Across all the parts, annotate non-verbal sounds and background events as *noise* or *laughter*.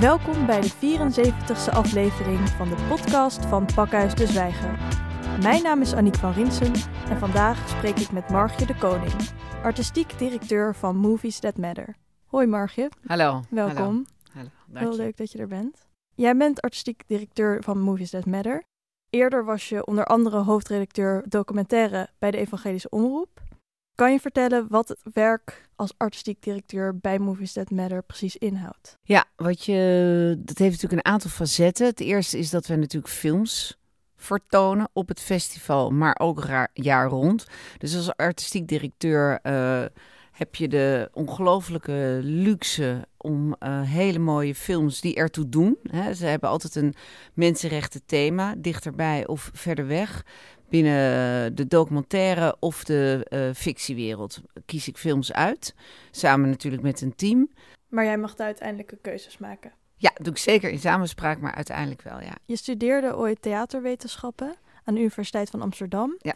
Welkom bij de 74ste aflevering van de podcast van Pakhuis de Zwijger. Mijn naam is Aniek van Rinsen en vandaag spreek ik met Margje de Koning, artistiek directeur van Movies That Matter. Hoi Margje. Hallo. Welkom. Hallo. Heel leuk dat je er bent. Jij bent artistiek directeur van Movies That Matter. Eerder was je onder andere hoofdredacteur documentaire bij de Evangelische Omroep. Kan je vertellen wat het werk als artistiek directeur bij Movies That Matter precies inhoudt? Ja, wat je, dat heeft natuurlijk een aantal facetten. Het eerste is dat we natuurlijk films vertonen op het festival, maar ook jaar rond. Dus als artistiek directeur uh, heb je de ongelofelijke luxe om uh, hele mooie films die ertoe doen. Hè. Ze hebben altijd een mensenrechten thema, dichterbij of verder weg. Binnen de documentaire of de uh, fictiewereld kies ik films uit. Samen natuurlijk met een team. Maar jij mag de uiteindelijke keuzes maken. Ja, doe ik zeker in samenspraak, maar uiteindelijk wel, ja. Je studeerde ooit theaterwetenschappen aan de Universiteit van Amsterdam. Ja.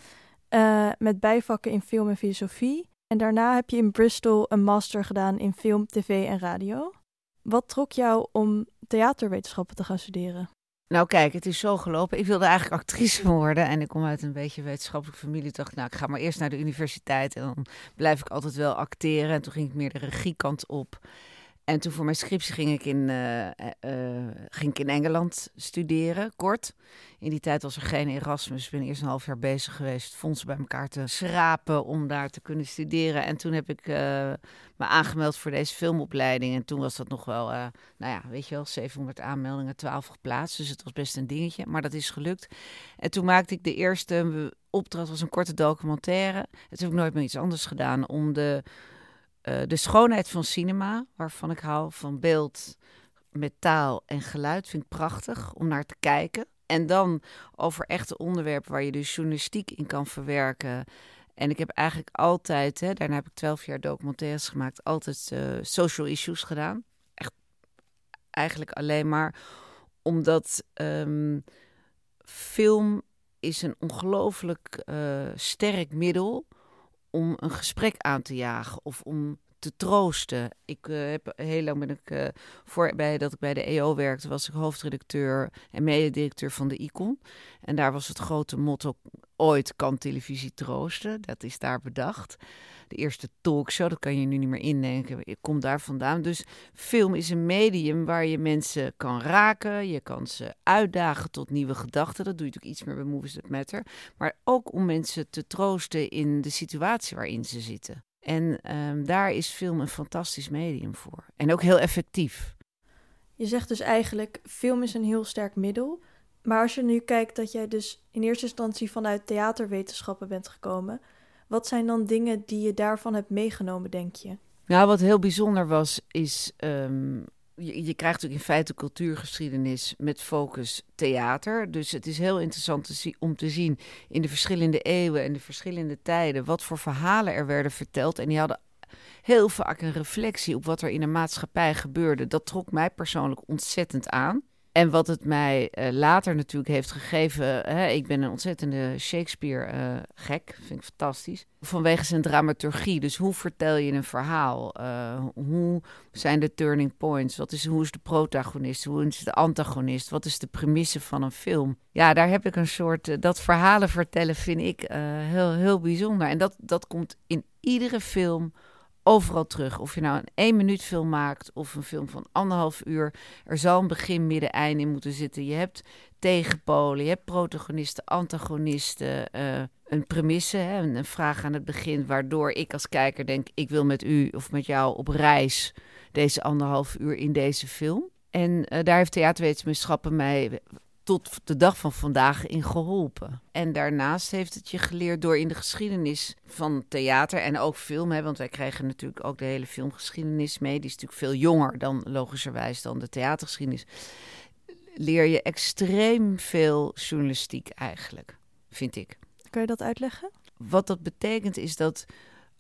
Uh, met bijvakken in film en filosofie. En daarna heb je in Bristol een master gedaan in film, tv en radio. Wat trok jou om theaterwetenschappen te gaan studeren? Nou kijk, het is zo gelopen. Ik wilde eigenlijk actrice *laughs* worden en ik kom uit een beetje wetenschappelijke familie. Ik dacht, nou, ik ga maar eerst naar de universiteit en dan blijf ik altijd wel acteren. En toen ging ik meer de regiekant op. En toen voor mijn scriptie ging ik, in, uh, uh, ging ik in Engeland studeren, kort. In die tijd was er geen Erasmus. Ik ben eerst een half jaar bezig geweest fondsen bij elkaar te schrapen om daar te kunnen studeren. En toen heb ik me aangemeld voor deze filmopleiding. En toen was dat nog wel, nou ja, weet je wel, 700 aanmeldingen, 12 geplaatst. Dus het was best een dingetje, maar dat is gelukt. En toen maakte ik de eerste opdracht, was een korte documentaire. En toen heb ik nooit meer iets anders gedaan om de uh, de schoonheid van cinema, waarvan ik hou van beeld met taal en geluid, vind ik prachtig om naar te kijken. En dan over echte onderwerpen waar je dus journalistiek in kan verwerken. En ik heb eigenlijk altijd, hè, daarna heb ik twaalf jaar documentaires gemaakt, altijd uh, social issues gedaan. Echt eigenlijk alleen maar omdat um, film is een ongelooflijk uh, sterk middel om een gesprek aan te jagen of om te troosten. Ik uh, heb heel lang ben ik uh, voor bij dat ik bij de EO werkte, was ik hoofdredacteur en mededirecteur van de Icon. En daar was het grote motto: ooit kan televisie troosten. Dat is daar bedacht. De eerste talkshow, dat kan je nu niet meer indenken. Ik kom daar vandaan. Dus film is een medium waar je mensen kan raken. Je kan ze uitdagen tot nieuwe gedachten. Dat doe je natuurlijk iets meer bij Movies That Matter. Maar ook om mensen te troosten in de situatie waarin ze zitten. En um, daar is film een fantastisch medium voor. En ook heel effectief. Je zegt dus eigenlijk, film is een heel sterk middel. Maar als je nu kijkt dat jij dus in eerste instantie vanuit theaterwetenschappen bent gekomen, wat zijn dan dingen die je daarvan hebt meegenomen, denk je? Nou, wat heel bijzonder was, is um, je, je, krijgt natuurlijk in feite cultuurgeschiedenis met focus theater. Dus het is heel interessant om te zien in de verschillende eeuwen en de verschillende tijden wat voor verhalen er werden verteld. En die hadden heel vaak een reflectie op wat er in de maatschappij gebeurde. Dat trok mij persoonlijk ontzettend aan. En wat het mij uh, later natuurlijk heeft gegeven. Hè, ik ben een ontzettende Shakespeare-gek. vind ik fantastisch. Vanwege zijn dramaturgie. Dus hoe vertel je een verhaal? Uh, hoe zijn de turning points? Wat is, hoe is de protagonist? Hoe is de antagonist? Wat is de premisse van een film? Ja, daar heb ik een soort. Dat verhalen vertellen vind ik heel, heel bijzonder. En dat, dat komt in iedere film overal terug. Of je nou een één minuut film maakt of een film van anderhalf uur. Er zal een begin, midden, eind in moeten zitten. Je hebt tegenpolen, je hebt protagonisten, antagonisten. Uh, een premisse, hè, een vraag aan het begin, waardoor ik als kijker denk: ik wil met u of met jou op reis deze anderhalf uur in deze film. En uh, daar heeft theaterwetenschappen mij tot de dag van vandaag in geholpen. En daarnaast heeft het je geleerd door in de geschiedenis van theater en ook film, hè, want wij krijgen natuurlijk ook de hele filmgeschiedenis mee. Die is natuurlijk veel jonger dan logischerwijs dan de theatergeschiedenis. Leer je extreem veel journalistiek eigenlijk, vind ik. Kan je dat uitleggen? Wat dat betekent is dat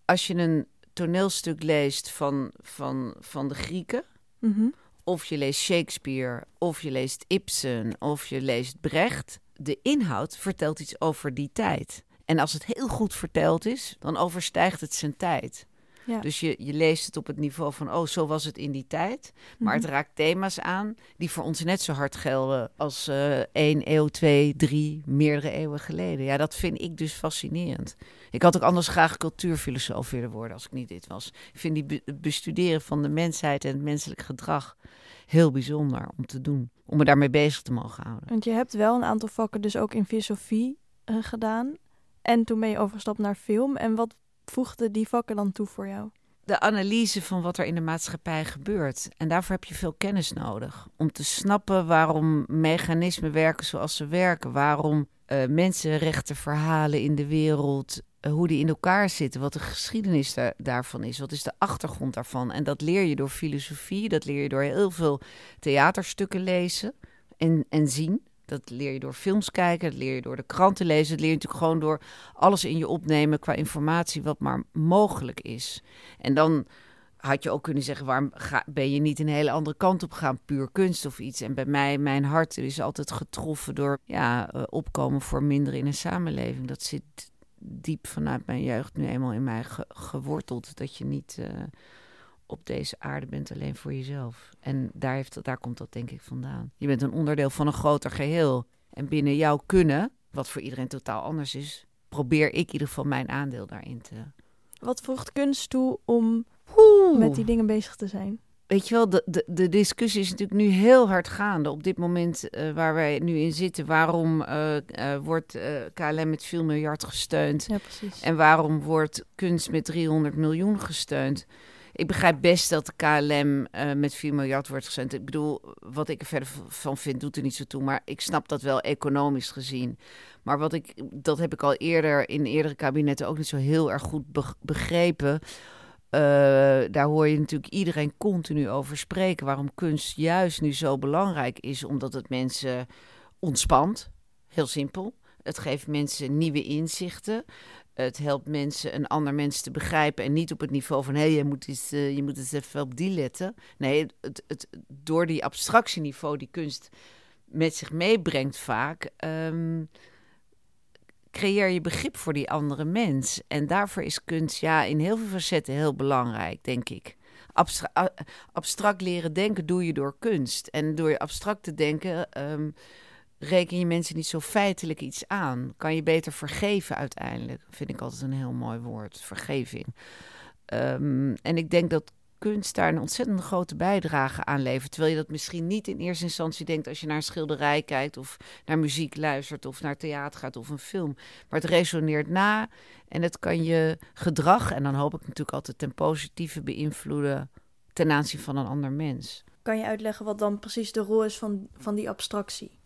als je een toneelstuk leest van, van, van de Grieken. Mm of je leest Shakespeare, of je leest Ibsen, of je leest Brecht. De inhoud vertelt iets over die tijd. En als het heel goed verteld is, dan overstijgt het zijn tijd. Ja. Dus je, je leest het op het niveau van, oh, zo was het in die tijd. Maar het Mhm. raakt thema's aan die voor ons net zo hard gelden als eh één eeuw, twee, drie, meerdere eeuwen geleden. Ja, dat vind ik dus fascinerend. Ik had ook anders graag cultuurfilosoof willen worden als ik niet dit was. Ik vind die be- bestuderen van de mensheid en het menselijk gedrag heel bijzonder om te doen. Om me daarmee bezig te mogen houden. Want je hebt wel een aantal vakken dus ook in filosofie eh, gedaan. En toen ben je overgestapt naar film. En wat voegden die vakken dan toe voor jou? de analyse van wat er in de maatschappij gebeurt. En daarvoor heb je veel kennis nodig. Om te snappen waarom mechanismen werken zoals ze werken. Waarom eh mensenrechtenverhalen in de wereld, eh, hoe die in elkaar zitten. Wat de geschiedenis daar- daarvan is. Wat is de achtergrond daarvan. En dat leer je door filosofie. Dat leer je door heel veel theaterstukken lezen en, en zien. Dat leer je door films kijken, dat leer je door de kranten lezen. Dat leer je natuurlijk gewoon door alles in je opnemen qua informatie wat maar mogelijk is. En dan had je ook kunnen zeggen, waarom ga, ben je niet een hele andere kant op gegaan, puur kunst of iets. En bij mij, mijn hart is altijd getroffen door ja, eh, opkomen voor minder in een samenleving. Dat zit diep vanuit mijn jeugd nu eenmaal in mij ge- geworteld. Dat je niet eh, op deze aarde bent alleen voor jezelf. En daar, heeft, daar komt dat denk ik vandaan. Je bent een onderdeel van een groter geheel. En binnen jouw kunnen, wat voor iedereen totaal anders is, probeer ik in ieder geval mijn aandeel daarin te Wat voegt kunst toe om Oeh. met die dingen bezig te zijn? Weet je wel, de, de, de discussie is natuurlijk nu heel hard gaande. Op dit moment eh, waar wij nu in zitten. Waarom eh, eh, wordt KLM met 4 miljard gesteund? Ja, precies. En waarom wordt kunst met 300 miljoen gesteund? Ik begrijp best dat de KLM eh, met 4 miljard wordt gesteund. Ik bedoel, wat ik er verder van vind, doet er niet zo toe. Maar ik snap dat wel economisch gezien. Maar wat ik, dat heb ik al eerder in eerdere kabinetten ook niet zo heel erg goed beg- begrepen. Eh, daar hoor je natuurlijk iedereen continu over spreken. Waarom kunst juist nu zo belangrijk is. Omdat het mensen ontspant. Heel simpel. Het geeft mensen nieuwe inzichten. Het helpt mensen een ander mens te begrijpen. En niet op het niveau van hé, je, moet eens, eh, je moet eens even op die letten. Nee, het, het, door die abstractieniveau die kunst met zich meebrengt vaak. ehm, creëer je begrip voor die andere mens. En daarvoor is kunst ja, in heel veel facetten heel belangrijk, denk ik. A- abstract leren denken doe je door kunst. En door je abstract te denken ehm, reken je mensen niet zo feitelijk iets aan. Kan je beter vergeven uiteindelijk. Vind ik altijd een heel mooi woord, vergeving. Ehm, en ik denk dat kunst daar een ontzettend grote bijdrage aan levert. Terwijl je dat misschien niet in eerste instantie denkt als je naar een schilderij kijkt of naar muziek luistert of naar theater gaat of een film. Maar het resoneert na en het kan je gedrag, en dan hoop ik natuurlijk altijd ten positieve beïnvloeden ten aanzien van een ander mens. Kan je uitleggen wat dan precies de rol is van, van die abstractie?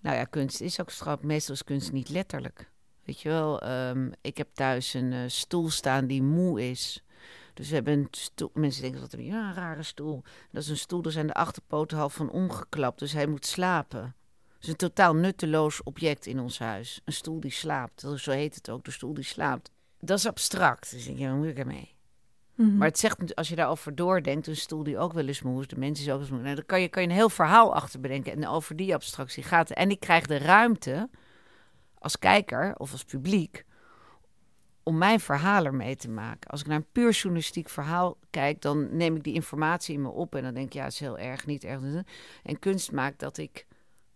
Nou ja, kunst is ook abstract. Meestal is kunst niet letterlijk. Weet je wel, ehm, ik heb thuis een eh, stoel staan die moe is. Dus we hebben een stoel. Mensen denken dat ja, een rare stoel. Dat is een stoel, daar zijn de achterpoten half van omgeklapt. Dus hij moet slapen. Het is een totaal nutteloos object in ons huis. Een stoel die slaapt. Zo heet het ook, de stoel die slaapt. Dat is abstract. Dus ik denk, ja, wat moet ik ermee? Mhm. Maar het zegt, als je daarover doordenkt, een stoel die ook wel eens moe is, de mens is ook wel eens. Nou, dan kan je, kan je een heel verhaal achter bedenken. En over die abstractie gaat. En ik krijg de ruimte als kijker of als publiek om mijn verhaal ermee te maken. Als ik naar een puur journalistiek verhaal kijk, dan neem ik die informatie in me op en dan denk ik, ja, het is heel erg, niet erg. En kunst maakt dat ik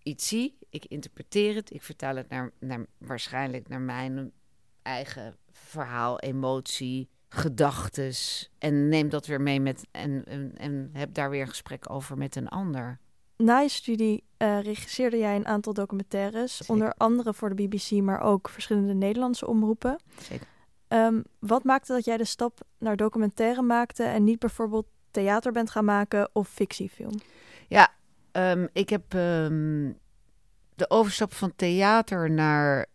iets zie, ik interpreteer het, ik vertaal het naar, naar waarschijnlijk naar mijn eigen verhaal, emotie, gedachtes en neem dat weer mee met en, en, en heb daar weer een gesprek over met een ander. Na je studie eh, regisseerde jij een aantal documentaires, Zeker. onder andere voor de BBC, maar ook verschillende Nederlandse omroepen. Zeker. Ehm, wat maakte dat jij de stap naar documentaire maakte en niet bijvoorbeeld theater bent gaan maken of fictiefilm? Ja, ehm, ik heb ehm, de overstap van theater naar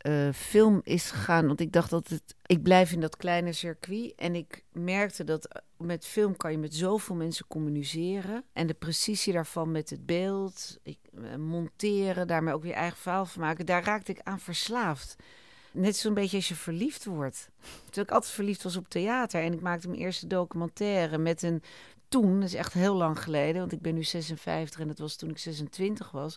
eh, film is gegaan. Want ik dacht dat het. Ik blijf in dat kleine circuit. En ik merkte dat eh, met film kan je met zoveel mensen communiceren. En de precisie daarvan met het beeld, ik, eh, monteren, daarmee ook weer eigen verhaal van maken. Daar raakte ik aan verslaafd. Net zo'n beetje als je verliefd wordt. Terwijl ik altijd verliefd was op theater. En ik maakte mijn eerste documentaire met een toen, dat is echt heel lang geleden, want ik ben nu 56 en dat was toen ik 26 was.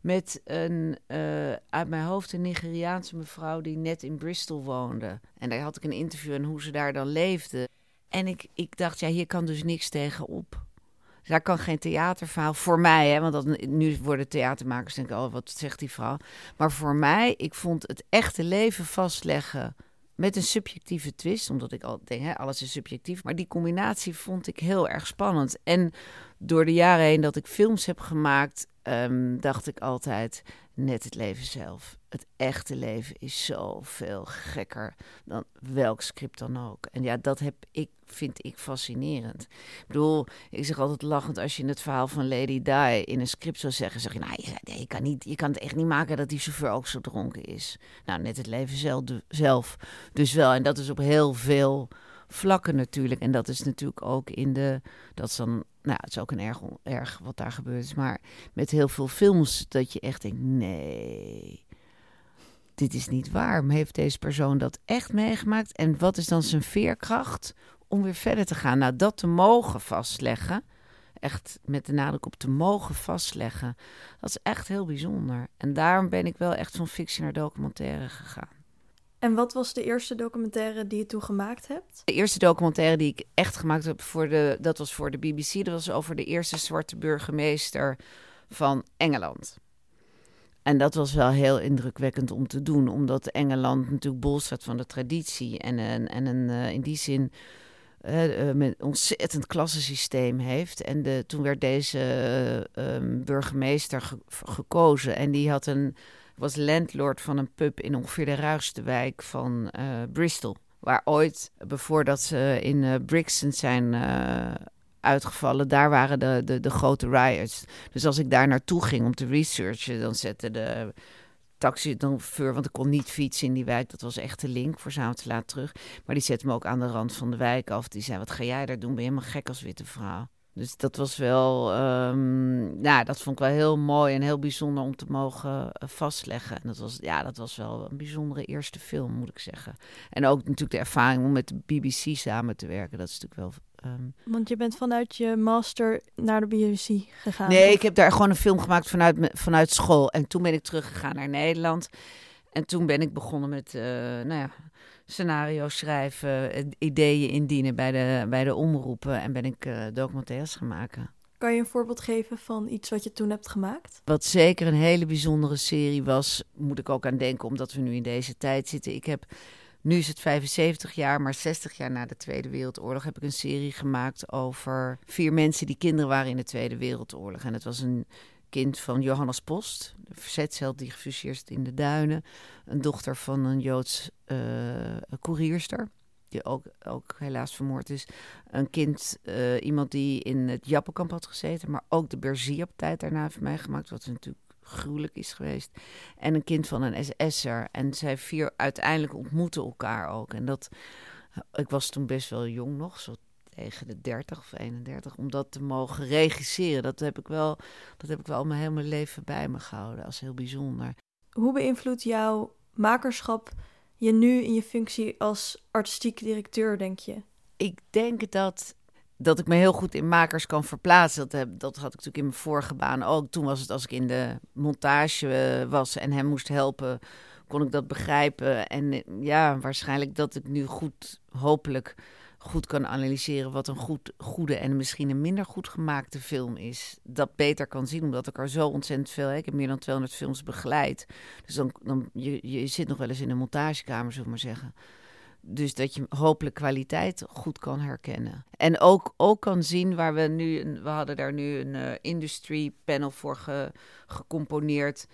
Met een, eh, uit mijn hoofd, een Nigeriaanse mevrouw die net in Bristol woonde. En daar had ik een interview en hoe ze daar dan leefde. En ik, ik dacht, ja, hier kan dus niks tegen op. Daar kan geen theaterverhaal voor mij, hè, want dat, nu worden theatermakers denken, oh, wat zegt die vrouw? Maar voor mij, ik vond het echte leven vastleggen met een subjectieve twist, omdat ik al denk, hè, alles is subjectief. Maar die combinatie vond ik heel erg spannend. En door de jaren heen dat ik films heb gemaakt, ehm, dacht ik altijd, net het leven zelf. Het echte leven is zoveel gekker dan welk script dan ook. En ja, dat heb ik, vind ik fascinerend. Ik bedoel, ik zeg altijd lachend, als je het verhaal van Lady Di in een script zou zeggen, zeg je, nou, je, je, kan, niet, je kan het echt niet maken dat die chauffeur ook zo dronken is. Nou, net het leven zelf, zelf dus wel. En dat is op heel veel vlakken natuurlijk. En dat is natuurlijk ook in de, dat is dan nou, het is ook een erg, erg wat daar gebeurt is. Maar met heel veel films dat je echt denkt, nee, dit is niet waar. Heeft deze persoon dat echt meegemaakt? En wat is dan zijn veerkracht om weer verder te gaan? Nou, dat te mogen vastleggen, echt met de nadruk op te mogen vastleggen, dat is echt heel bijzonder. En daarom ben ik wel echt van fictie naar documentaire gegaan. En wat was de eerste documentaire die je toen gemaakt hebt? De eerste documentaire die ik echt gemaakt heb, voor de, dat was voor de BBC. Dat was over de eerste zwarte burgemeester van Engeland. En dat was wel heel indrukwekkend om te doen, omdat Engeland natuurlijk bol staat van de traditie. En, en, en een, eh, in die zin uh, met een ontzettend klassensysteem heeft. En de, toen werd deze uh, burgemeester gekozen en die had een was landlord van een pub in ongeveer de ruigste wijk van uh, Bristol. Waar ooit, voordat ze in uh, Brixton zijn uh, uitgevallen, daar waren de, de, de grote riots. Dus als ik daar naartoe ging om te researchen, dan zette de taxi voor, want ik kon niet fietsen in die wijk. Dat was echt de link voor te laat terug. Maar die zette me ook aan de rand van de wijk af. Die zei, wat ga jij daar doen? Ben je helemaal gek als witte vrouw? Dus dat was wel, um, nou, dat vond ik wel heel mooi en heel bijzonder om te mogen eh, vastleggen. En dat was, ja, dat was wel een bijzondere eerste film, moet ik zeggen. En ook natuurlijk de ervaring om met de BBC samen te werken. Dat is natuurlijk wel. Um... Want je bent vanuit je master naar de BBC gegaan? Nee, ik heb daar gewoon een film gemaakt vanuit, vanuit school. En toen ben ik teruggegaan naar Nederland. En toen ben ik begonnen met, uh, nou ja, scenario's schrijven, ideeën indienen bij de, bij de omroepen en ben ik uh, documentaires gaan maken. Kan je een voorbeeld geven van iets wat je toen hebt gemaakt? Wat zeker een hele bijzondere serie was, moet ik ook aan denken, omdat we nu in deze tijd zitten. Ik heb, nu is het 75 jaar, maar 60 jaar na de Tweede Wereldoorlog heb ik een serie gemaakt over vier mensen die kinderen waren in de Tweede Wereldoorlog. En het was een kind van Johannes Post, de verzetsheld die gefuseerd is in de duinen. Een dochter van een Joods uh, koerierster, die ook, ook helaas vermoord is. Een kind, uh, iemand die in het Jappenkamp had gezeten, maar ook de Berzier-tijd daarna heeft meegemaakt, wat natuurlijk gruwelijk is geweest. En een kind van een SS'er. En zij vier uiteindelijk ontmoeten elkaar ook. En dat, ik was toen best wel jong nog, zo tegen de 30 of 31, om dat te mogen regisseren. Dat heb ik wel, dat heb ik wel mijn hele leven bij me gehouden. als heel bijzonder. Hoe beïnvloedt jouw makerschap je nu in je functie als artistiek directeur, denk je? Ik denk dat, dat ik me heel goed in makers kan verplaatsen. Dat, heb, dat had ik natuurlijk in mijn vorige baan ook. Toen was het als ik in de montage eh, was en hem moest helpen, kon ik dat begrijpen. En eh, ja, waarschijnlijk dat ik nu goed, hopelijk goed kan analyseren wat een goed, goede en misschien een minder goed gemaakte film is. Dat beter kan zien, omdat ik er zo ontzettend veel... Ik heb meer dan 200 films begeleid. Dus dan, dan je, je zit nog wel eens in een montagekamer, zullen we maar zeggen. Dus dat je hopelijk kwaliteit goed kan herkennen. En ook, ook kan zien waar we nu... We hadden daar nu een uh, industry panel voor ge, gecomponeerd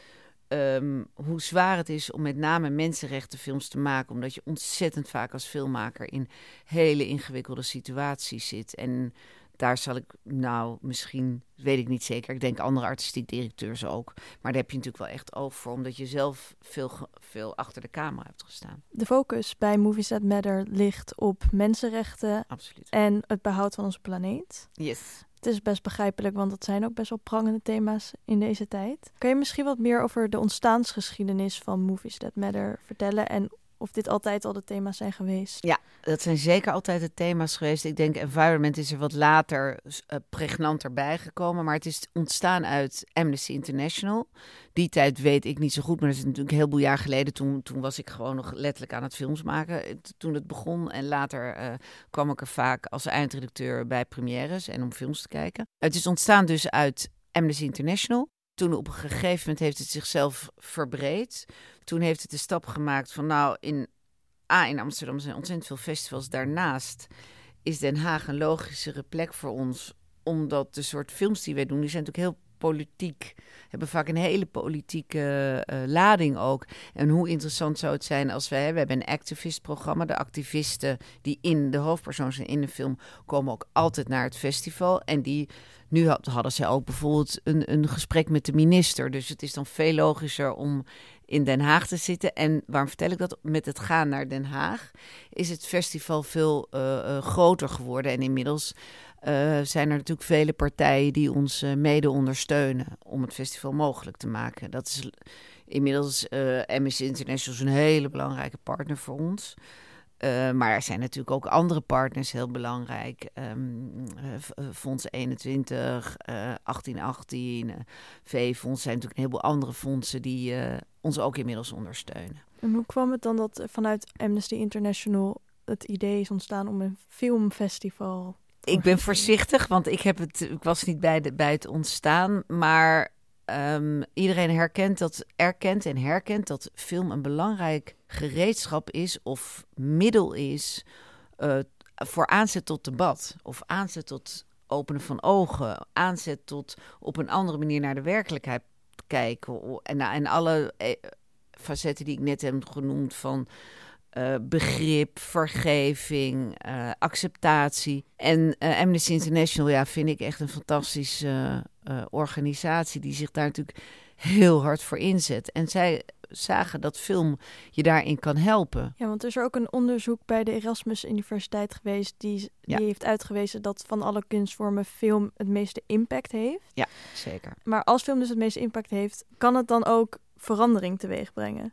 Ehm, hoe zwaar het is om met name mensenrechtenfilms te maken. Omdat je ontzettend vaak als filmmaker in hele ingewikkelde situaties zit. En daar zal ik, nou, misschien, weet ik niet zeker. Ik denk andere artistiek directeurs ook. Maar daar heb je natuurlijk wel echt oog voor, omdat je zelf veel, veel achter de camera hebt gestaan. De focus bij Movies That Matter ligt op mensenrechten Absoluut. en het behoud van onze planeet. Yes. Het is best begrijpelijk, want dat zijn ook best wel prangende thema's in deze tijd. Kan je misschien wat meer over de ontstaansgeschiedenis van Movies That Matter vertellen en Of dit altijd al de thema's zijn geweest? Ja, dat zijn zeker altijd de thema's geweest. Ik denk environment is er wat later uh, pregnanter bijgekomen. Maar het is ontstaan uit Amnesty International. Die tijd weet ik niet zo goed, maar dat is natuurlijk een heleboel jaar geleden. Toen, toen was ik gewoon nog letterlijk aan het films maken. Toen het begon. En later uh, kwam ik er vaak als eindredacteur bij premières en om films te kijken. Het is ontstaan dus uit Amnesty International. Toen op een gegeven moment heeft het zichzelf verbreed. Toen heeft het de stap gemaakt van nou, in, A, in Amsterdam zijn ontzettend veel festivals. Daarnaast is Den Haag een logischere plek voor ons. Omdat de soort films die wij doen, die zijn natuurlijk heel politiek. Hebben vaak een hele politieke uh, lading ook. En hoe interessant zou het zijn als wij... We hebben een activist-programma. De activisten die in de hoofdpersoon zijn in de film... komen ook altijd naar het festival. En die nu hadden ze ook bijvoorbeeld een, een gesprek met de minister. Dus het is dan veel logischer om in Den Haag te zitten. En waarom vertel ik dat? Met het gaan naar Den Haag is het festival veel uh, groter geworden. En inmiddels zijn er natuurlijk vele partijen die ons mede ondersteunen om het festival mogelijk te maken. Dat is inmiddels Amnesty International is een hele belangrijke partner voor ons. Uh, maar er zijn natuurlijk ook andere partners heel belangrijk. Uh, Fonds 21, uh, 1818, V-fonds zijn natuurlijk een heleboel andere fondsen die ons ook inmiddels ondersteunen. En hoe kwam het dan dat vanuit Amnesty International het idee is ontstaan om een filmfestival ik ben voorzichtig, want ik, heb het, ik was niet bij, de, bij het ontstaan. Maar um, iedereen herkent dat, erkent en herkent dat film een belangrijk gereedschap is of middel is uh, voor aanzet tot debat. Of aanzet tot openen van ogen. Aanzet tot op een andere manier naar de werkelijkheid kijken. En, en alle eh, facetten die ik net heb genoemd van uh, begrip, vergeving, uh, acceptatie. En uh, Amnesty International, ja, vind ik echt een fantastische organisatie die zich daar natuurlijk heel hard voor inzet. En zij zagen dat film je daarin kan helpen. Ja, want er is er ook een onderzoek bij de Erasmus Universiteit geweest die, die heeft uitgewezen dat van alle kunstvormen film het meeste impact heeft. Ja, zeker. Maar als film dus het meeste impact heeft, kan het dan ook verandering teweeg brengen?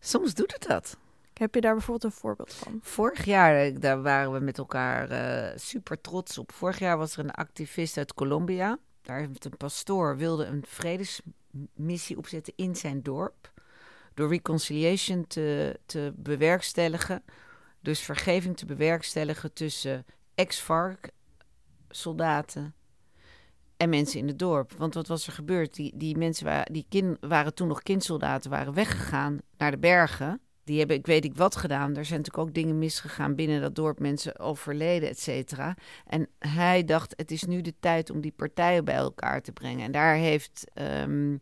Soms doet het dat. Heb je daar bijvoorbeeld een voorbeeld van? Vorig jaar, eh, daar waren we met elkaar uh, super trots op. Vorig jaar was er een activist uit Colombia. Daar heeft een pastoor wilde een vredesmissie opzetten in zijn dorp. Door reconciliation te, te bewerkstelligen. Dus vergeving te bewerkstelligen tussen ex-vark soldaten en mensen in het dorp. Want wat was er gebeurd? Die, die mensen waren, die kind, waren toen nog kindsoldaten, waren weggegaan naar de bergen die hebben, ik weet ik wat gedaan. Er zijn natuurlijk ook dingen misgegaan binnen dat dorp, mensen overleden, et cetera. En hij dacht, het is nu de tijd om die partijen bij elkaar te brengen. En daar heeft een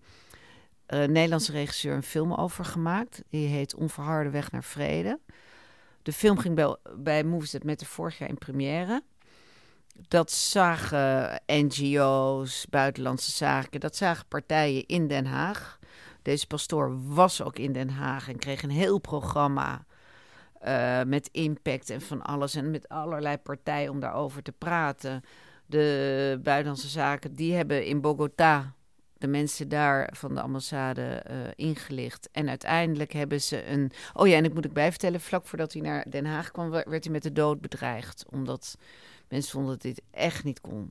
Nederlandse regisseur een film over gemaakt. Die heet Onverharde Weg naar Vrede. De film ging bij, bij Movies met de vorig jaar in première. Dat zagen NGO's, buitenlandse zaken, dat zagen partijen in Den Haag. Deze pastoor was ook in Den Haag en kreeg een heel programma uh, met impact en van alles. En met allerlei partijen om daarover te praten. De buitenlandse zaken, die hebben in Bogota de mensen daar van de ambassade uh, ingelicht. En uiteindelijk hebben ze een. Oh ja, en ik moet ik bijvertellen, vlak voordat hij naar Den Haag kwam, werd hij met de dood bedreigd. Omdat mensen vonden dat dit echt niet kon.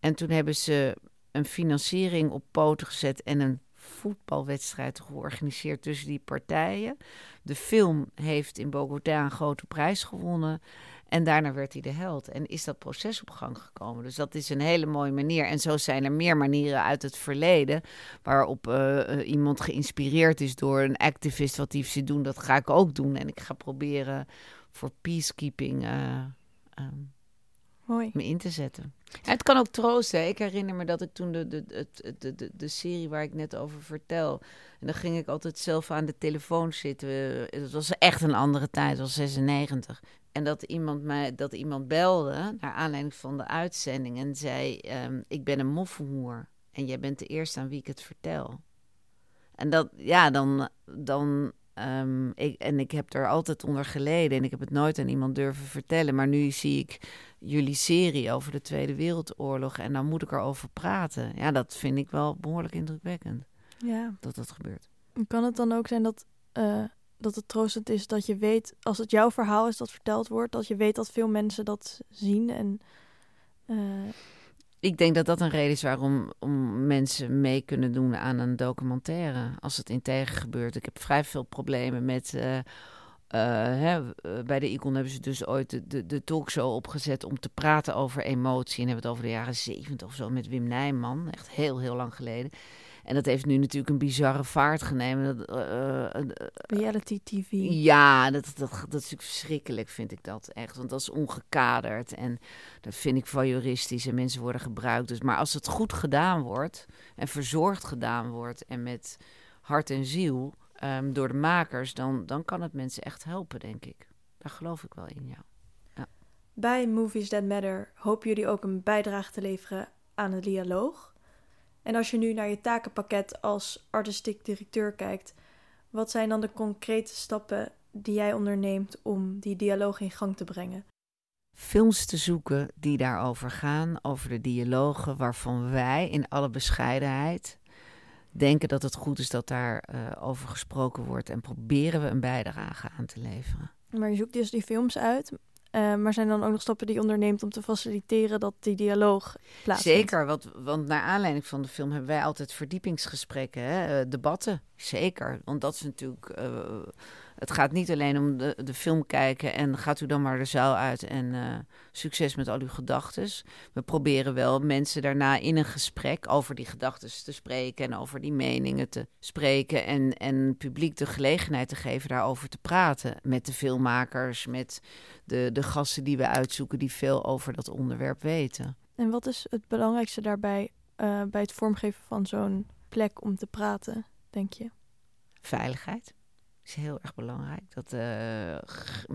En toen hebben ze een financiering op poten gezet en een voetbalwedstrijd georganiseerd tussen die partijen. De film heeft in Bogota een grote prijs gewonnen. En daarna werd hij de held. En is dat proces op gang gekomen. Dus dat is een hele mooie manier. En zo zijn er meer manieren uit het verleden. waarop uh, iemand geïnspireerd is door een activist. wat die ze doen, dat ga ik ook doen. En ik ga proberen voor peacekeeping. Uh, um, Mooi. me in te zetten. Het kan ook troosten. Ik herinner me dat ik toen de, de, de, de, de, serie waar ik net over vertel. En dan ging ik altijd zelf aan de telefoon zitten. Het was echt een andere tijd, het was 96. En dat iemand, mij, dat iemand belde naar aanleiding van de uitzending en zei: um, Ik ben een moffenhoer. En jij bent de eerste aan wie ik het vertel. En dat, ja, dan, dan um, ik, en ik heb er altijd onder geleden en ik heb het nooit aan iemand durven vertellen. Maar nu zie ik jullie serie over de Tweede Wereldoorlog en dan moet ik erover praten. Ja, dat vind ik wel behoorlijk indrukwekkend. Ja. Dat dat gebeurt. Kan het dan ook zijn dat uh, dat het troostend is dat je weet, als het jouw verhaal is dat verteld wordt, dat je weet dat veel mensen dat zien. En, uh... Ik denk dat dat een reden is waarom om mensen mee kunnen doen aan een documentaire. Als het integer gebeurt. Ik heb vrij veel problemen met. Uh, hè, bij de Icon hebben ze dus ooit de, de, de, talkshow opgezet om te praten over emotie. En hebben het over de jaren zeventig of zo met Wim Nijman. Echt heel, heel lang geleden. En dat heeft nu natuurlijk een bizarre vaart genomen. Dat, uh, Reality TV. Ja, dat, dat, dat, is natuurlijk verschrikkelijk, vind ik dat echt. Want dat is ongekaderd en dat vind ik van juristisch en mensen worden gebruikt. Dus, maar als het goed gedaan wordt en verzorgd gedaan wordt en met hart en ziel um, door de makers, dan, dan kan het mensen echt helpen, denk ik. Daar geloof ik wel in, ja. ja. Bij Movies That Matter hopen jullie ook een bijdrage te leveren aan het dialoog. En als je nu naar je takenpakket als artistiek directeur kijkt, wat zijn dan de concrete stappen die jij onderneemt om die dialoog in gang te brengen? Films te zoeken die daarover gaan, over de dialogen waarvan wij in alle bescheidenheid denken dat het goed is dat daar uh, over gesproken wordt en proberen we een bijdrage aan te leveren. Maar je zoekt dus die films uit, uh, maar zijn dan ook nog stappen die je onderneemt om te faciliteren dat die dialoog plaatsvindt? Zeker, want, want naar aanleiding van de film hebben wij altijd verdiepingsgesprekken, hè? Uh, debatten. Zeker, want dat is natuurlijk het gaat niet alleen om de, de film kijken en gaat u dan maar de zaal uit en uh, succes met al uw gedachten. We proberen wel mensen daarna in een gesprek over die gedachten te spreken en over die meningen te spreken. En, en publiek de gelegenheid te geven daarover te praten. Met de filmmakers, met de, de gasten die we uitzoeken die veel over dat onderwerp weten. En wat is het belangrijkste daarbij uh, bij het vormgeven van zo'n plek om te praten, denk je? Veiligheid is heel erg belangrijk. Dat uh,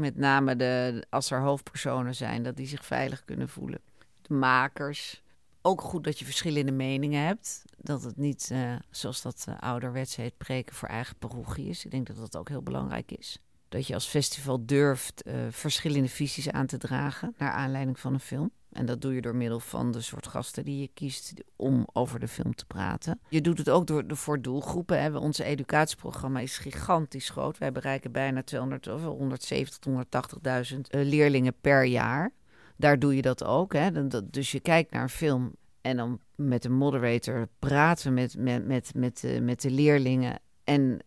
met name de, als er hoofdpersonen zijn, dat die zich veilig kunnen voelen. De makers. Ook goed dat je verschillende meningen hebt. Dat het niet, uh, zoals dat uh, ouderwets heet, preken voor eigen parochie is. Ik denk dat dat ook heel belangrijk is. Dat je als festival durft verschillende visies aan te dragen naar aanleiding van een film. En dat doe je door middel van de soort gasten die je kiest om over de film te praten. Je doet het ook door, voor doelgroepen. Onze educatieprogramma is gigantisch groot. Wij bereiken bijna 200, of 170 tot 180.000 leerlingen per jaar. Daar doe je dat ook. Hè. Dus je kijkt naar een film en dan met een moderator praten met, met, met, met, met, met de leerlingen. En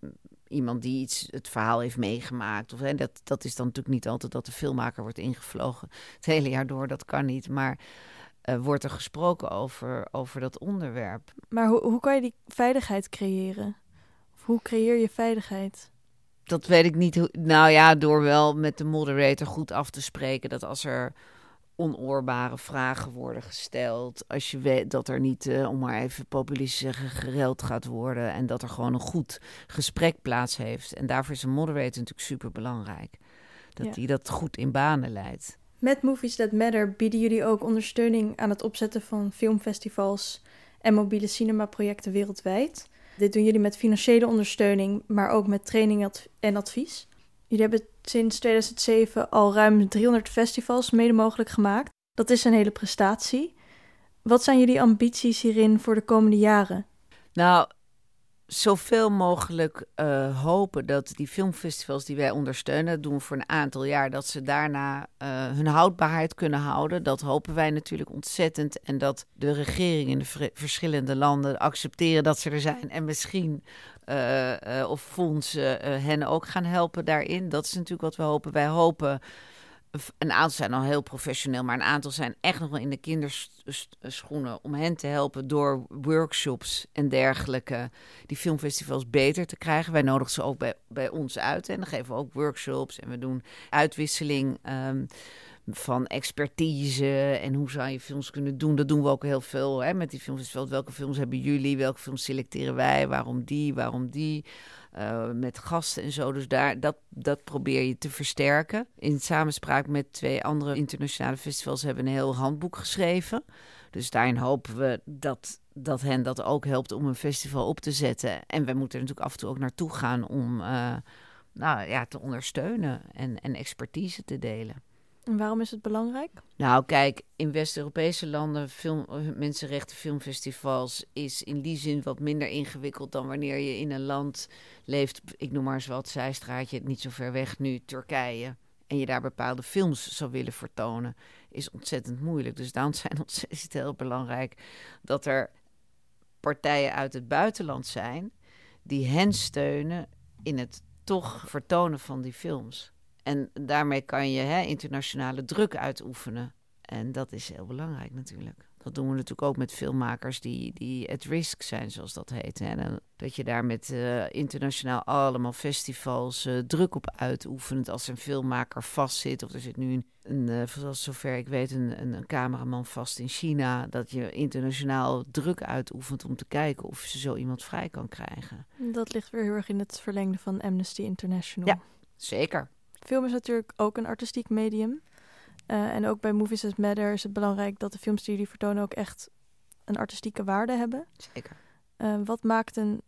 iemand die iets het verhaal heeft meegemaakt. Of, hè, dat, dat is dan natuurlijk niet altijd dat de filmmaker wordt ingevlogen het hele jaar door. Dat kan niet. Maar uh, wordt er gesproken over, over dat onderwerp. Maar hoe, hoe kan je die veiligheid creëren? Of hoe creëer je veiligheid? Dat weet ik niet. Nou ja, door wel met de moderator goed af te spreken. Dat als er onoorbare vragen worden gesteld. Als je weet dat er niet, uh, om maar even populistisch zeggen, gereld gaat worden. En dat er gewoon een goed gesprek plaats heeft. En daarvoor is een moderator natuurlijk super belangrijk. Dat hij dat goed in banen leidt. Met Movies That Matter bieden jullie ook ondersteuning aan het opzetten van filmfestivals en mobiele cinemaprojecten wereldwijd. Dit doen jullie met financiële ondersteuning, maar ook met training en advies. Jullie hebben sinds 2007 al ruim 300 festivals mede mogelijk gemaakt. Dat is een hele prestatie. Wat zijn jullie ambities hierin voor de komende jaren? Nou, zoveel mogelijk uh, hopen dat die filmfestivals die wij ondersteunen, doen voor een aantal jaar, dat ze daarna uh, hun houdbaarheid kunnen houden. Dat hopen wij natuurlijk ontzettend. En dat de regeringen in de verschillende landen accepteren dat ze er zijn. En misschien uh, of fondsen hen ook gaan helpen daarin. Dat is natuurlijk wat we hopen. Wij hopen een aantal zijn al heel professioneel, maar een aantal zijn echt nog wel in de kinderschoenen om hen te helpen door workshops en dergelijke die filmfestivals beter te krijgen. Wij nodigen ze ook bij, bij ons uit en dan geven we ook workshops en we doen uitwisseling. Um, van expertise en hoe zou je films kunnen doen. Dat doen we ook heel veel hè, met die filmfestivals. Welke films hebben jullie? Welke films selecteren wij? Waarom die? Waarom die? Uh, met gasten en zo. Dus daar, dat, dat probeer je te versterken. In samenspraak met twee andere internationale festivals hebben we een heel handboek geschreven. Dus daarin hopen we dat, dat hen dat ook helpt om een festival op te zetten. En we moeten er natuurlijk af en toe ook naartoe gaan om uh, nou, ja, te ondersteunen en, en expertise te delen. En waarom is het belangrijk? Nou, kijk, in West-Europese landen, film, mensenrechten filmfestivals, is in die zin wat minder ingewikkeld dan wanneer je in een land leeft. Ik noem maar eens wat, zijstraatje, niet zo ver weg nu, Turkije. En je daar bepaalde films zou willen vertonen, is ontzettend moeilijk. Dus daarom zijn is het *laughs* heel belangrijk dat er partijen uit het buitenland zijn die hen steunen in het toch vertonen van die films. En daarmee kan je hè, internationale druk uitoefenen. En dat is heel belangrijk natuurlijk. Dat doen we natuurlijk ook met filmmakers die, die at risk zijn, zoals dat heet. En dat je daar met uh, internationaal allemaal festivals uh, druk op uitoefent. Als een filmmaker vastzit, of er zit nu een, een uh, zoals zover ik weet, een, een, een, cameraman vast in China. Dat je internationaal druk uitoefent om te kijken of ze zo iemand vrij kan krijgen. Dat ligt weer heel erg in het verlengde van Amnesty International. Ja, zeker. Film is natuurlijk ook een artistiek medium. Uh, en ook bij Movies That Matter is het belangrijk dat de films die jullie vertonen ook echt een artistieke waarde hebben. Zeker. Uh, wat maakt een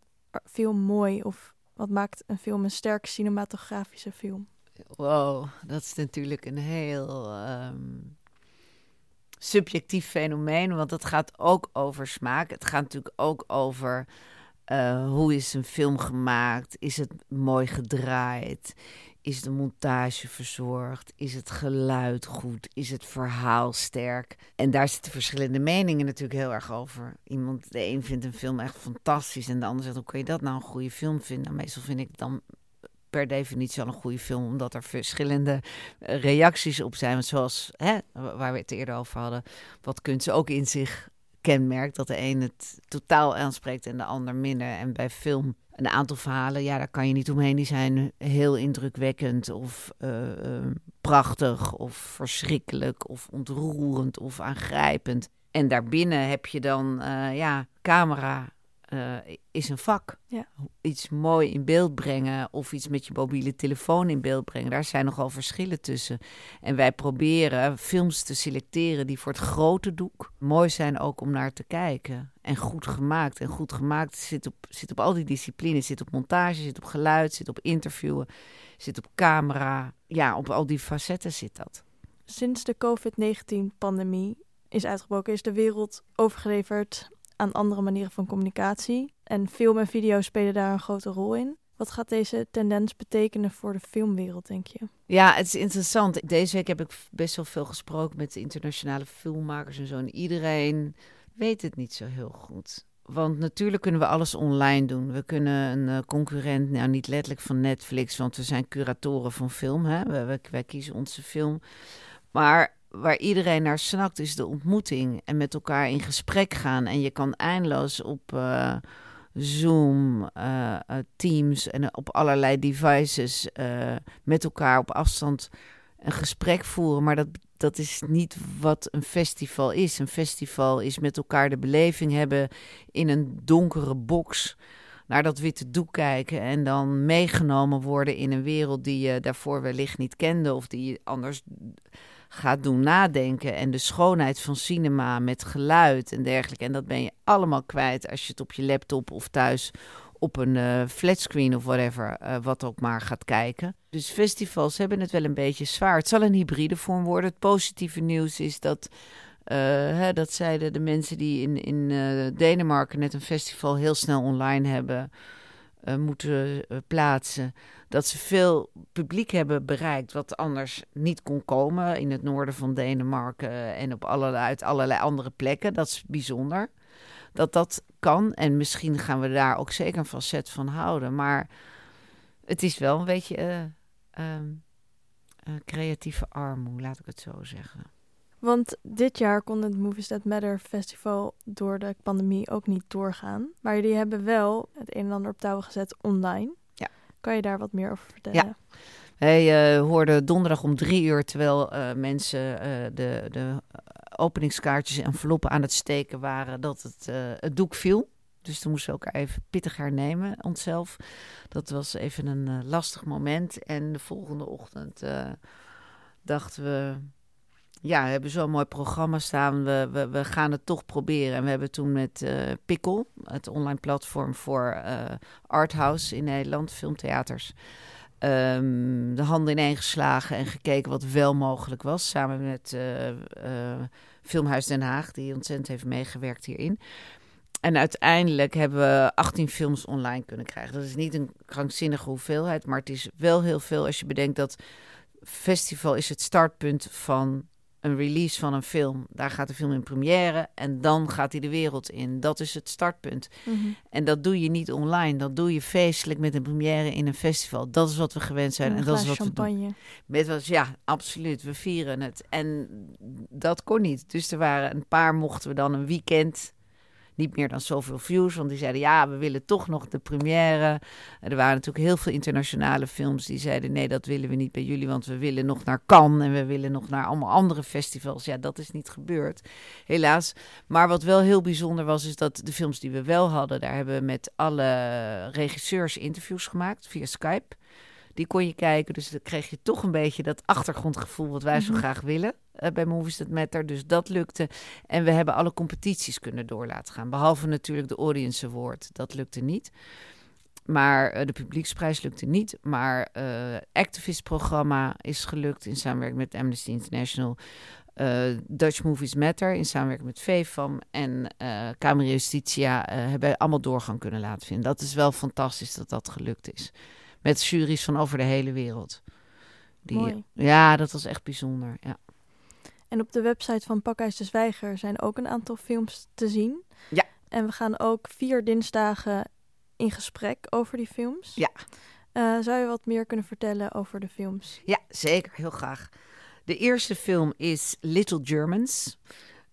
film mooi of wat maakt een film een sterk cinematografische film? Wow, dat is natuurlijk een heel um, subjectief fenomeen, want het gaat ook over smaak. Het gaat natuurlijk ook over uh, hoe is een film gemaakt? Is het mooi gedraaid? Is de montage verzorgd? Is het geluid goed? Is het verhaal sterk? En daar zitten verschillende meningen natuurlijk heel erg over. Iemand, de een vindt een film echt fantastisch en de ander zegt: hoe kun je dat nou een goede film vinden? Nou, meestal vind ik dan per definitie al een goede film, omdat er verschillende eh, reacties op zijn. Zoals hè, waar we het eerder over hadden, wat kunst ook in zich kenmerkt. Dat de een het totaal aanspreekt en de ander minder. En bij film een aantal verhalen, ja, daar kan je niet omheen. Die zijn heel indrukwekkend of uh, uh, prachtig of verschrikkelijk of ontroerend of aangrijpend. En daarbinnen heb je dan, uh, ja, camera uh, is een vak. Ja. Iets mooi in beeld brengen of iets met je mobiele telefoon in beeld brengen. Daar zijn nogal verschillen tussen. En wij proberen films te selecteren die voor het grote doek mooi zijn ook om naar te kijken. En goed gemaakt. En goed gemaakt zit op, zit op al die disciplines. Zit op montage, zit op geluid, zit op interviewen, zit op camera. Ja, op al die facetten zit dat. Sinds de COVID-19-pandemie is uitgebroken, is de wereld overgeleverd aan andere manieren van communicatie. En film en video spelen daar een grote rol in. Wat gaat deze tendens betekenen voor de filmwereld, denk je? Ja, het is interessant. Deze week heb ik best wel veel gesproken met internationale filmmakers en zo. En iedereen weet het niet zo heel goed. Want natuurlijk kunnen we alles online doen. We kunnen een uh, concurrent, nou niet letterlijk van Netflix, want we zijn curatoren van film. Hè? Wij, wij kiezen onze film. Maar waar iedereen naar snakt, is de ontmoeting. En met elkaar in gesprek gaan. En je kan eindeloos op uh, Zoom, uh, Teams en op allerlei devices met elkaar op afstand een gesprek voeren. Maar dat, dat is niet wat een festival is. Een festival is met elkaar de beleving hebben in een donkere box naar dat witte doek kijken en dan meegenomen worden in een wereld die je daarvoor wellicht niet kende of die je anders gaat doen nadenken. En de schoonheid van cinema met geluid en dergelijke. En dat ben je allemaal kwijt als je het op je laptop of thuis op een uh, flatscreen of whatever, uh, wat ook maar gaat kijken. Dus festivals hebben het wel een beetje zwaar. Het zal een hybride vorm worden. Het positieve nieuws is dat, uh, hè, dat zeiden de mensen die in, in Denemarken net een festival heel snel online hebben moeten plaatsen dat ze veel publiek hebben bereikt wat anders niet kon komen in het noorden van Denemarken en op allerlei, uit allerlei andere plekken. Dat is bijzonder. Dat dat kan en misschien gaan we daar ook zeker een facet van houden. Maar het is wel een beetje uh, uh, uh, creatieve armoede, laat ik het zo zeggen. Want dit jaar kon het Movies That Matter festival door de pandemie ook niet doorgaan. Maar jullie hebben wel het een en ander op touw gezet online. Kan je daar wat meer over vertellen? Ja. Wij uh, hoorden donderdag om drie uur, terwijl uh, mensen uh, de, de openingskaartjes en enveloppen aan het steken waren, dat het, het doek viel. Dus toen moesten we elkaar even pittig hernemen, onszelf. Dat was even een lastig moment. En de volgende ochtend dachten we, ja, we hebben zo'n mooi programma staan. We, we, we gaan het toch proberen. En we hebben toen met uh, het online platform voor uh, arthouse in Nederland, filmtheaters, ehm, de handen ineengeslagen en gekeken wat wel mogelijk was. Samen met uh, Filmhuis Den Haag, die ontzettend heeft meegewerkt hierin. En uiteindelijk hebben we 18 films online kunnen krijgen. Dat is niet een krankzinnige hoeveelheid, maar het is wel heel veel als je bedenkt dat festival is het startpunt van een release van een film. Daar gaat de film in première en dan gaat hij de wereld in. Dat is het startpunt. Mhm. En dat doe je niet online. Dat doe je feestelijk met een première in een festival. Dat is wat we gewend zijn. En dat is wat we doen. champagne. Met was, ja, absoluut. We vieren het. En dat kon niet. Dus er waren een paar, mochten we dan een weekend. Niet meer dan zoveel views, want die zeiden ja, we willen toch nog de première. Er waren natuurlijk heel veel internationale films die zeiden nee, dat willen we niet bij jullie, want we willen nog naar Cannes en we willen nog naar allemaal andere festivals. Ja, dat is niet gebeurd, helaas. Maar wat wel heel bijzonder was, is dat de films die we wel hadden, daar hebben we met alle regisseurs interviews gemaakt via Skype. Die kon je kijken, dus dan kreeg je toch een beetje dat achtergrondgevoel wat wij zo Mhm. graag willen bij Movies That Matter. Dus dat lukte. En we hebben alle competities kunnen door laten gaan. Behalve natuurlijk de Audience Award. Dat lukte niet. Maar eh, de publieksprijs lukte niet. Maar eh Activist-programma is gelukt in samenwerking met Amnesty International. Eh, Dutch Movies Matter in samenwerking met VFAM en eh Camera Justitia eh, hebben allemaal doorgang kunnen laten vinden. Dat is wel fantastisch dat dat gelukt is. Met juries van over de hele wereld. Die, Mooi. Ja, dat was echt bijzonder. Ja. En op de website van Pakhuis de Zwijger zijn ook een aantal films te zien. Ja. En we gaan ook vier dinsdagen in gesprek over die films. Ja. Eh, zou je wat meer kunnen vertellen over de films? Ja, zeker. Heel graag. De eerste film is Little Germans.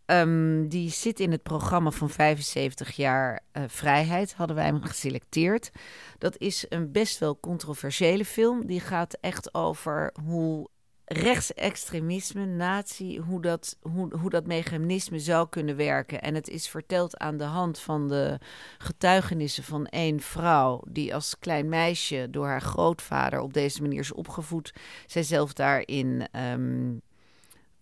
Ehm, die zit in het programma van 75 jaar eh, vrijheid. Hadden wij hem geselecteerd. Dat is een best wel controversiële film. Die gaat echt over hoe rechtsextremisme, nazi, hoe dat, hoe, hoe dat mechanisme zou kunnen werken. En het is verteld aan de hand van de getuigenissen van één vrouw... die als klein meisje door haar grootvader op deze manier is opgevoed. Zij zelf daarin ehm,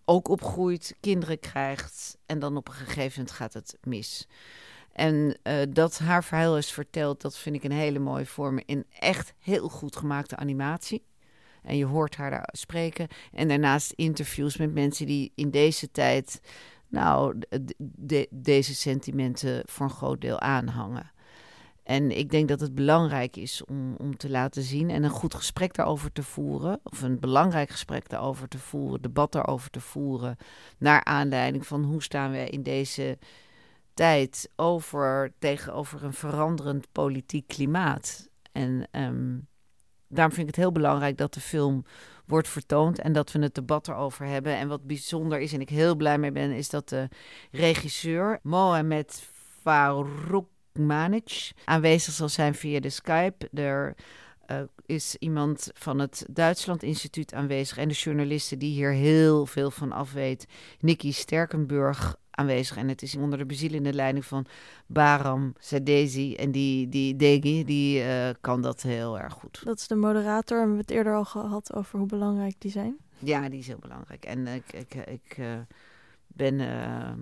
ook opgroeit, kinderen krijgt... en dan op een gegeven moment gaat het mis. En eh, dat haar verhaal is verteld, dat vind ik een hele mooie vorm... in echt heel goed gemaakte animatie. En je hoort haar daar spreken. En daarnaast interviews met mensen die in deze tijd, nou, de- de- deze sentimenten voor een groot deel aanhangen. En ik denk dat het belangrijk is om, om te laten zien en een goed gesprek daarover te voeren, of een belangrijk gesprek daarover te voeren, debat daarover te voeren, naar aanleiding van hoe staan we in deze tijd over, tegenover een veranderend politiek klimaat. En ehm, daarom vind ik het heel belangrijk dat de film wordt vertoond en dat we het debat erover hebben. En wat bijzonder is en ik heel blij mee ben, is dat de regisseur Mohamed Faroukmanic aanwezig zal zijn via de Skype. Er eh, is iemand van het Duitsland Instituut aanwezig en de journalisten die hier heel veel van af weet. Nikki Sterkenburg aanwezig en het is onder de bezielende leiding van Baram Sadezi en die, die Degi, die eh, kan dat heel erg goed. Dat is de moderator. En we hebben het eerder al gehad over hoe belangrijk die zijn. Ja, die is heel belangrijk. En ik, ik, ik eh, ben eh,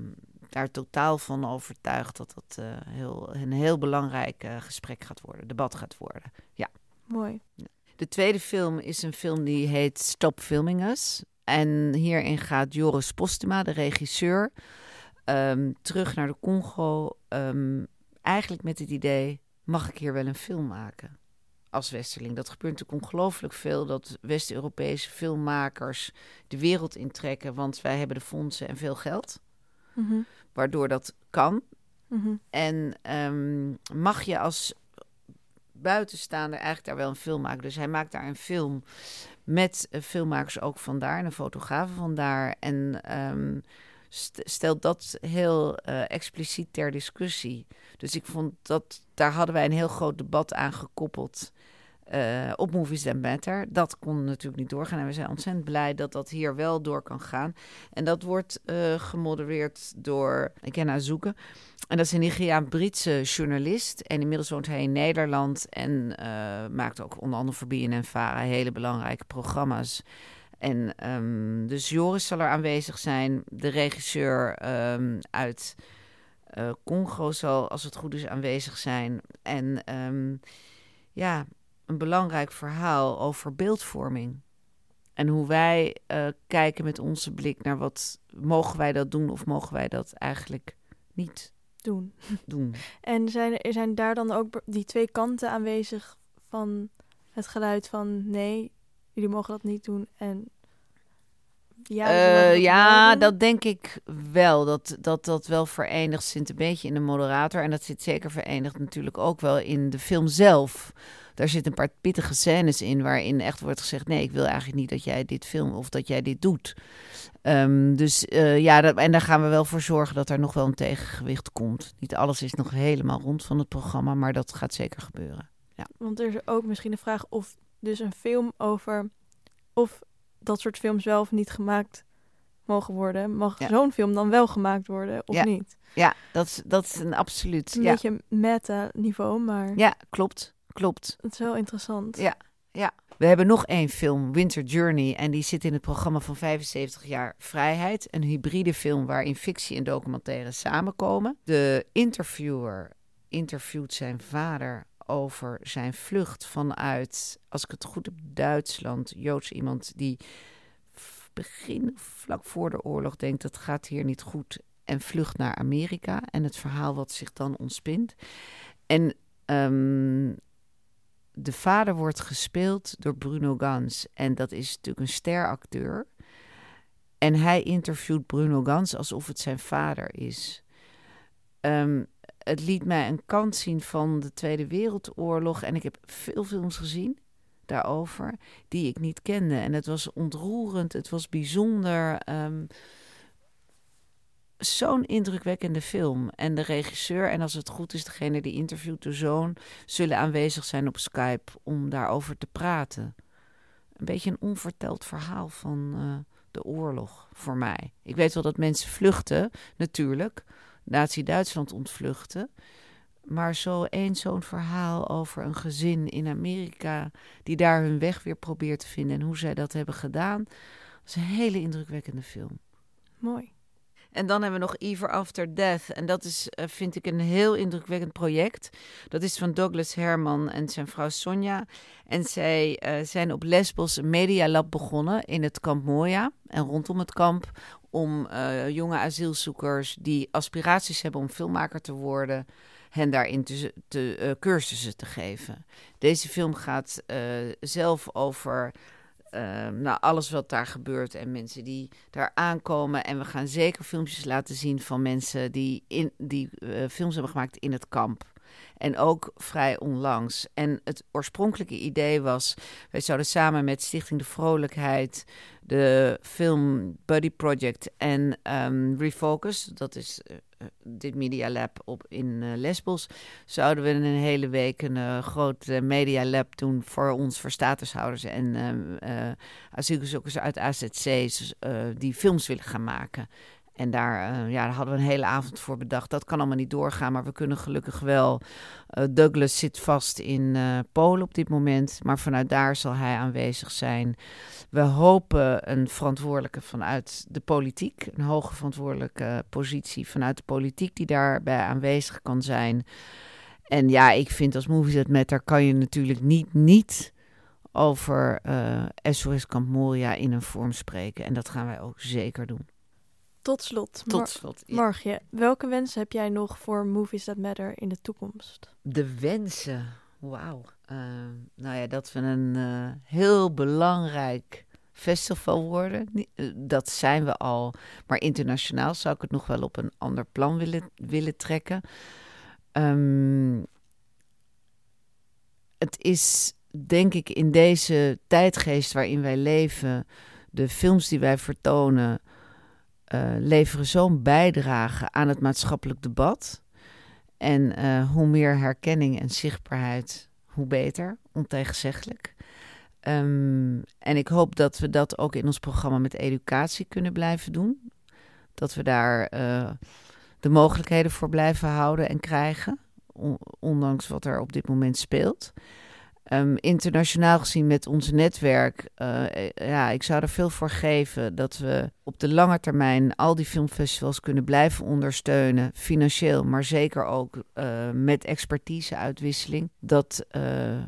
daar totaal van overtuigd dat dat eh, heel, een heel belangrijk gesprek gaat worden, debat gaat worden. Mooi. De tweede film is een film die heet Stop Filming Us. En hierin gaat Joris Postuma, de regisseur, ehm, terug naar de Congo. ehm, eigenlijk met het idee, mag ik hier wel een film maken? Als Westerling. Dat gebeurt natuurlijk ongelooflijk veel. Dat West-Europese filmmakers de wereld intrekken. Want wij hebben de fondsen en veel geld. Mhm. Waardoor dat kan. Mhm. En ehm, mag je als buitenstaander eigenlijk daar wel een film maken. Dus hij maakt daar een film met eh, filmmakers ook vandaar en een fotograaf vandaar. En stelt dat heel eh, expliciet ter discussie. Dus ik vond dat daar hadden wij een heel groot debat aan gekoppeld. eh, op Movies That Matter. Dat kon natuurlijk niet doorgaan. En we zijn ontzettend blij dat dat hier wel door kan gaan. En dat wordt eh, gemodereerd door Ikenna Zoeken. En dat is een Nigeriaan-Britse journalist. En inmiddels woont hij in Nederland. En maakt ook onder andere voor BNN-Vara hele belangrijke programma's. En ehm, dus Joris zal er aanwezig zijn. De regisseur ehm, uit eh, Congo zal, als het goed is, aanwezig zijn. En ehm, ja, een belangrijk verhaal over beeldvorming. En hoe wij uh, kijken met onze blik naar wat mogen wij dat doen of mogen wij dat eigenlijk niet doen. doen. *laughs* En zijn, er zijn daar dan ook die twee kanten aanwezig van het geluid van nee, jullie mogen dat niet doen en ja, uh, ja dat denk ik wel. Dat, dat dat wel verenigd zit een beetje in de moderator. En dat zit zeker verenigd natuurlijk ook wel in de film zelf. Daar zitten een paar pittige scènes in waarin echt wordt gezegd: nee, ik wil eigenlijk niet dat jij dit film of dat jij dit doet. Um, dus uh, ja, dat, en daar gaan we wel voor zorgen dat er nog wel een tegengewicht komt. Niet alles is nog helemaal rond van het programma, maar dat gaat zeker gebeuren. Ja. Want er is ook misschien de vraag of dus een film over of dat soort films wel of niet gemaakt mogen worden. Mag zo'n film dan wel gemaakt worden of niet? Ja, dat is, dat is een absoluut. Een ja. beetje meta-niveau, maar. Ja, klopt. Klopt. Het is wel interessant. Ja, ja. We hebben nog één film, Winter Journey, en die zit in het programma van 75 jaar Vrijheid. Een hybride film waarin fictie en documentaire samenkomen. De interviewer interviewt zijn vader over zijn vlucht vanuit, als ik het goed heb, Duitsland. Joods iemand die begin, vlak voor de oorlog, denkt dat gaat hier niet goed en vlucht naar Amerika. En het verhaal wat zich dan ontspint. En um, de vader wordt gespeeld door Bruno Gans. En dat is natuurlijk een steracteur. En hij interviewt Bruno Gans alsof het zijn vader is. Um, het liet mij een kant zien van de Tweede Wereldoorlog. En ik heb veel films gezien daarover die ik niet kende. En het was ontroerend, het was bijzonder. Um, Zo'n indrukwekkende film. En de regisseur, en als het goed is, degene die interviewt de zoon, zullen aanwezig zijn op Skype om daarover te praten. Een beetje een onverteld verhaal van uh, de oorlog voor mij. Ik weet wel dat mensen vluchten, natuurlijk. Nazi-Duitsland ontvluchten. Maar zo één zo'n verhaal over een gezin in Amerika die daar hun weg weer probeert te vinden en hoe zij dat hebben gedaan, dat is een hele indrukwekkende film. Mooi. En dan hebben we nog Ever After Death. En dat is, uh, vind ik, een heel indrukwekkend project. Dat is van Douglas Herman en zijn vrouw Sonja. En zij uh, zijn op Lesbos een medialab begonnen in het kamp Moya en rondom het kamp. Om uh, jonge asielzoekers die aspiraties hebben om filmmaker te worden, hen daarin te, te cursussen te geven. Deze film gaat zelf over uh, nou, alles wat daar gebeurt en mensen die daar aankomen. En we gaan zeker filmpjes laten zien van mensen die, in, die films hebben gemaakt in het kamp. En ook vrij onlangs. En het oorspronkelijke idee was: wij zouden samen met Stichting de Vrolijkheid de film Buddy Project en um, Refocus, dat is uh, dit Media Lab op in uh, Lesbos, zouden we een hele week een uh, groot Media Lab doen voor ons, voor statushouders en asielzoekers uit AZC's die films willen gaan maken. En daar, uh, ja, daar hadden we een hele avond voor bedacht. Dat kan allemaal niet doorgaan, maar we kunnen gelukkig wel. Uh, Douglas zit vast in uh, Polen op dit moment, maar vanuit daar zal hij aanwezig zijn. We hopen een verantwoordelijke vanuit de politiek, een hoge verantwoordelijke positie vanuit de politiek die daarbij aanwezig kan zijn. En ja, ik vind als Movies met Matter kan je natuurlijk niet, niet over SOS Camp Moria in een vorm spreken. En dat gaan wij ook zeker doen. Tot slot, Tot slot ja. Margje, welke wensen heb jij nog voor Movies That Matter in de toekomst? De wensen, wauw. Uh, nou ja, dat we een uh, heel belangrijk festival worden. Uh, dat zijn we al, maar internationaal zou ik het nog wel op een ander plan willen, willen trekken. Um, het is denk ik in deze tijdgeest waarin wij leven, de films die wij vertonen leveren zo'n bijdrage aan het maatschappelijk debat. En uh, hoe meer herkenning en zichtbaarheid, hoe beter, ontegenzeggelijk. Um, en ik hoop dat we dat ook in ons programma met educatie kunnen blijven doen. Dat we daar uh, de mogelijkheden voor blijven houden en krijgen, on ondanks wat er op dit moment speelt. Ehm, internationaal gezien met ons netwerk, uh, ja, ik zou er veel voor geven dat we op de lange termijn al die filmfestivals kunnen blijven ondersteunen, financieel, maar zeker ook uh, met expertiseuitwisseling. Dat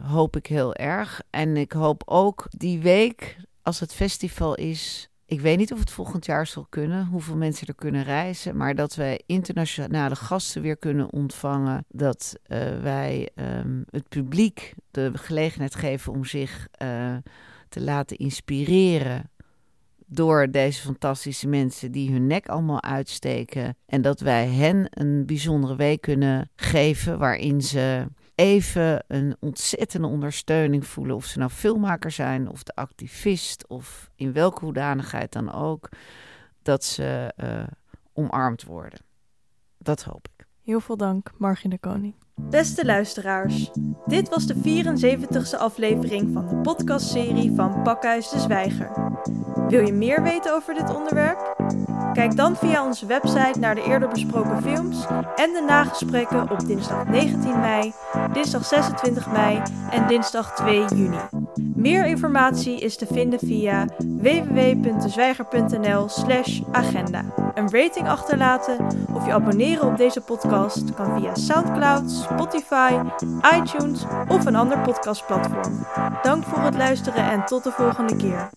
hoop ik heel erg. En ik hoop ook die week, als het festival is, ik weet niet of het volgend jaar zal kunnen, hoeveel mensen er kunnen reizen, maar dat wij internationale gasten weer kunnen ontvangen. Dat uh, wij um, het publiek de gelegenheid geven om zich uh, te laten inspireren door deze fantastische mensen die hun nek allemaal uitsteken. En dat wij hen een bijzondere week kunnen geven waarin ze even een ontzettende ondersteuning voelen. Of ze nou filmmaker zijn, of de activist, of in welke hoedanigheid dan ook. Dat ze uh, omarmd worden. Dat hoop ik. Heel veel dank, Margin de Koning. Beste luisteraars, dit was de 74ste aflevering van de podcastserie van Pakhuis de Zwijger. Wil je meer weten over dit onderwerp? Kijk dan via onze website naar de eerder besproken films en de nagesprekken op dinsdag 19 mei, dinsdag 26 mei en dinsdag 2 juni. Meer informatie is te vinden via www.dezwijger.nl/agenda. Een rating achterlaten of je abonneren op deze podcast kan via SoundCloud, Spotify, iTunes of een ander podcastplatform. Dank voor het luisteren en tot de volgende keer.